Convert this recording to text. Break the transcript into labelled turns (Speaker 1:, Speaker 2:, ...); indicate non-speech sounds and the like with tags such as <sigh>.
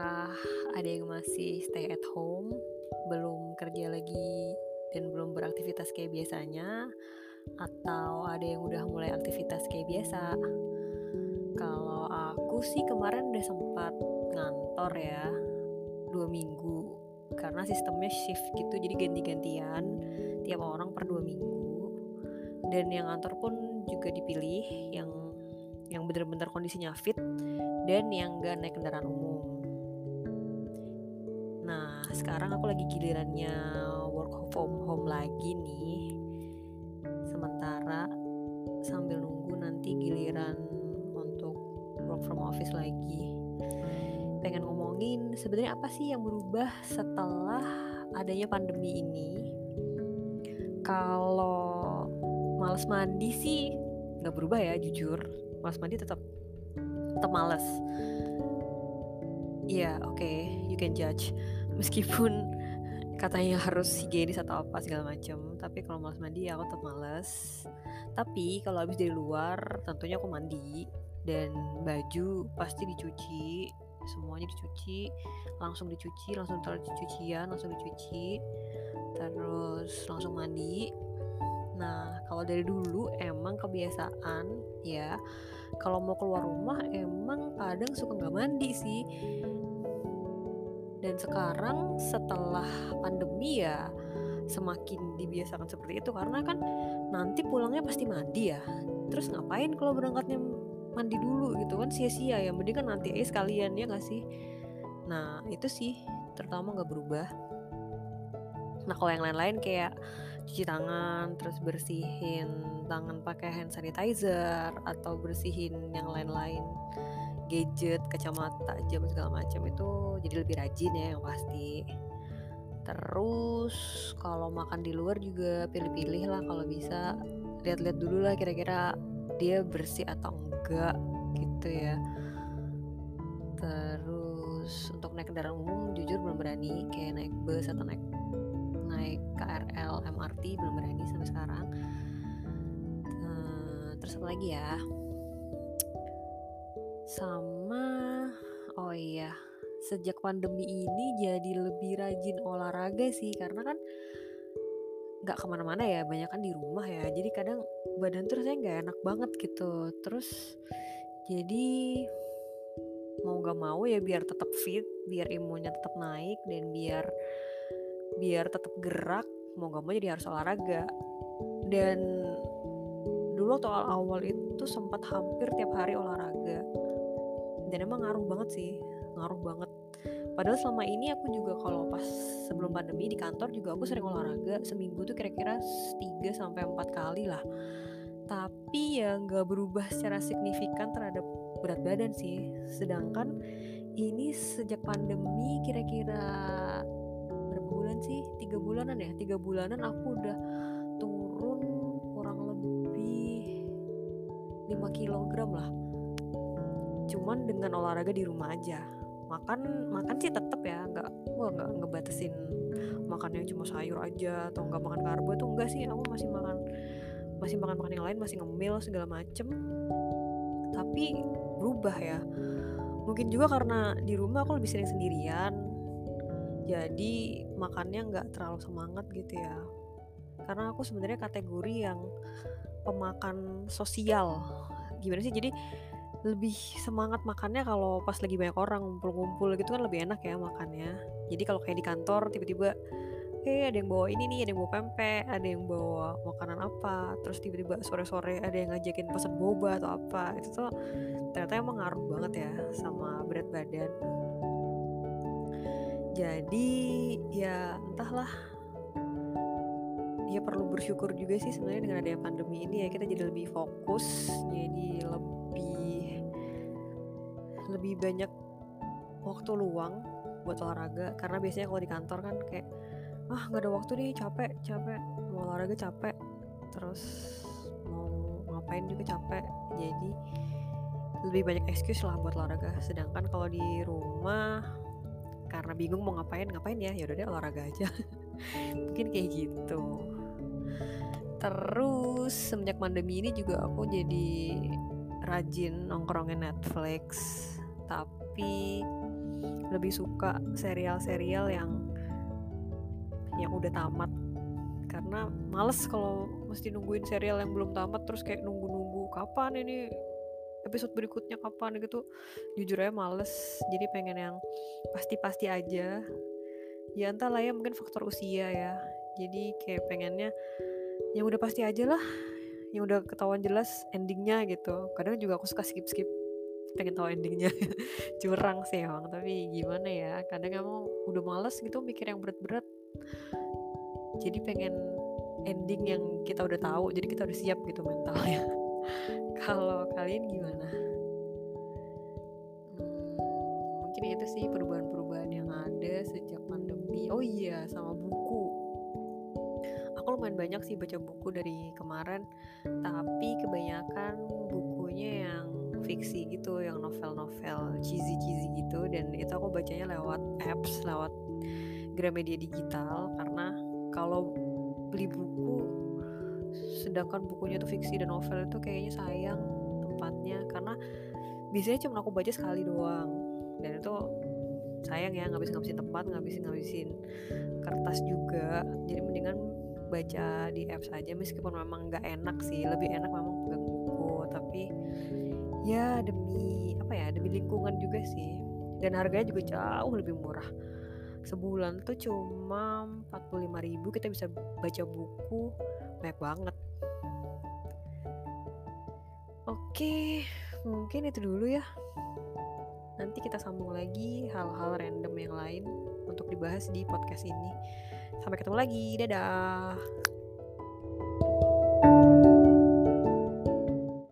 Speaker 1: apakah ada yang masih stay at home, belum kerja lagi dan belum beraktivitas kayak biasanya, atau ada yang udah mulai aktivitas kayak biasa? Kalau aku sih kemarin udah sempat ngantor ya, dua minggu, karena sistemnya shift gitu, jadi ganti-gantian tiap orang per dua minggu. Dan yang ngantor pun juga dipilih yang yang bener-bener kondisinya fit dan yang gak naik kendaraan umum. Sekarang aku lagi gilirannya work from home lagi nih. Sementara sambil nunggu nanti giliran untuk work from office lagi. Pengen ngomongin sebenarnya apa sih yang berubah setelah adanya pandemi ini? Kalau males mandi sih nggak berubah ya jujur males mandi tetap tetap males Iya, yeah, oke, okay, you can judge. Meskipun katanya harus higienis atau apa segala macam, tapi kalau malas mandi ya aku tetap males. Tapi kalau habis dari luar, tentunya aku mandi dan baju pasti dicuci, semuanya dicuci, langsung dicuci, langsung taruh cucian, langsung dicuci, terus langsung mandi Nah, kalau dari dulu emang kebiasaan ya, kalau mau keluar rumah emang kadang suka nggak mandi sih. Dan sekarang setelah pandemi ya semakin dibiasakan seperti itu karena kan nanti pulangnya pasti mandi ya. Terus ngapain kalau berangkatnya mandi dulu gitu kan sia-sia ya. Mending kan nanti aja sekalian ya nggak sih. Nah itu sih terutama nggak berubah. Nah kalau yang lain-lain kayak cuci tangan, terus bersihin tangan pakai hand sanitizer atau bersihin yang lain-lain gadget, kacamata, jam segala macam itu jadi lebih rajin ya yang pasti. Terus kalau makan di luar juga pilih-pilih lah kalau bisa lihat-lihat dulu lah kira-kira dia bersih atau enggak gitu ya. Terus untuk naik kendaraan umum jujur belum berani kayak naik bus atau naik naik KRL MRT belum berani sampai sekarang terus apa lagi ya sama oh iya sejak pandemi ini jadi lebih rajin olahraga sih karena kan nggak ke mana-mana ya banyak kan di rumah ya. Jadi kadang badan tuh saya nggak enak banget gitu. Terus jadi mau nggak mau ya biar tetap fit biar imunnya tetap naik dan biar biar tetap gerak mau gak mau jadi harus olahraga. Dan dulu waktu awal-awal itu sempat hampir tiap hari olahraga dan emang ngaruh banget sih ngaruh banget. Padahal selama ini aku juga kalau pas sebelum pandemi di kantor juga aku sering olahraga seminggu tuh kira-kira 3 sampai 4 kali lah. Tapi ya nggak berubah secara signifikan terhadap berat badan sih. Sedangkan ini sejak pandemi kira-kira bulan sih? Tiga bulanan ya? Tiga bulanan aku udah turun kurang lebih 5 kilogram lah cuman dengan olahraga di rumah aja. Makan makan sih tetap ya nggak gua nggak ngebatasin makan cuma sayur aja atau nggak makan karbo itu enggak sih. Aku masih makan masih makan makan yang lain masih ngemil segala macem. Tapi berubah ya. Mungkin juga karena di rumah aku lebih sering sendirian. Jadi makannya nggak terlalu semangat gitu ya. Karena aku sebenarnya kategori yang pemakan sosial. Gimana sih? Jadi lebih semangat makannya kalau pas lagi banyak orang ngumpul-ngumpul gitu kan lebih enak ya makannya. Jadi kalau kayak di kantor tiba-tiba eh ada yang bawa ini nih ada yang bawa pempek ada yang bawa makanan apa? Terus tiba-tiba sore-sore ada yang ngajakin pesan boba atau apa itu tuh ternyata emang ngaruh banget ya sama berat badan. Jadi ya entahlah. Ya perlu bersyukur juga sih sebenarnya dengan adanya pandemi ini ya kita jadi lebih fokus jadi lebih lebih banyak waktu luang buat olahraga. Karena biasanya kalau di kantor kan kayak ah nggak ada waktu nih capek capek. Mau olahraga capek terus mau ngapain juga capek. Jadi lebih banyak excuse lah buat olahraga. Sedangkan kalau di rumah karena bingung mau ngapain ngapain ya? Ya udah deh olahraga aja. <laughs> Mungkin kayak gitu. Terus semenjak pandemi ini juga aku jadi rajin nongkrongin Netflix tapi lebih suka serial-serial yang yang udah tamat. Karena males kalau mesti nungguin serial yang belum tamat terus kayak nunggu-nunggu kapan ini? Episode berikutnya kapan? gitu. Jujur aja males. Jadi pengen yang pasti-pasti aja. Ya entah lah ya mungkin faktor usia ya. Jadi kayak pengennya yang udah pasti aja lah. Yang udah ketahuan jelas endingnya gitu. Kadang juga aku suka skip skip pengen tahu endingnya. <laughs> Curang sih emang tapi gimana ya kadang emang udah males gitu mikir yang berat-berat. Jadi pengen ending yang kita udah tahu jadi kita udah siap gitu mentalnya. <laughs> Kalau kalian gimana? Hmm, mungkin itu sih perubahan-perubahan yang ada sejak pandemi. Oh iya sama buku. Aku lumayan banyak sih baca buku dari kemarin tapi kebanyakan bukunya yang fiksi gitu yang novel-novel cheesy-cheesy gitu dan itu aku bacanya lewat apps lewat Gramedia digital karena kalau beli buku sedangkan bukunya itu fiksi dan novel itu kayaknya sayang tempatnya karena biasanya cuma aku baca sekali doang. Dan itu sayang ya ngabis ngabisin tempat ngabisin ngabisin kertas juga. Jadi mendingan baca di apps aja meskipun memang nggak enak sih lebih enak memang pegang buku. Tapi ya demi apa ya demi lingkungan juga sih. Dan harganya juga jauh lebih murah. Sebulan tuh cuma 45 ribu kita bisa baca buku. Banyak banget. Oke mungkin itu dulu ya. Nanti kita sambung lagi hal-hal random yang lain untuk dibahas di podcast ini. Sampai ketemu lagi dadah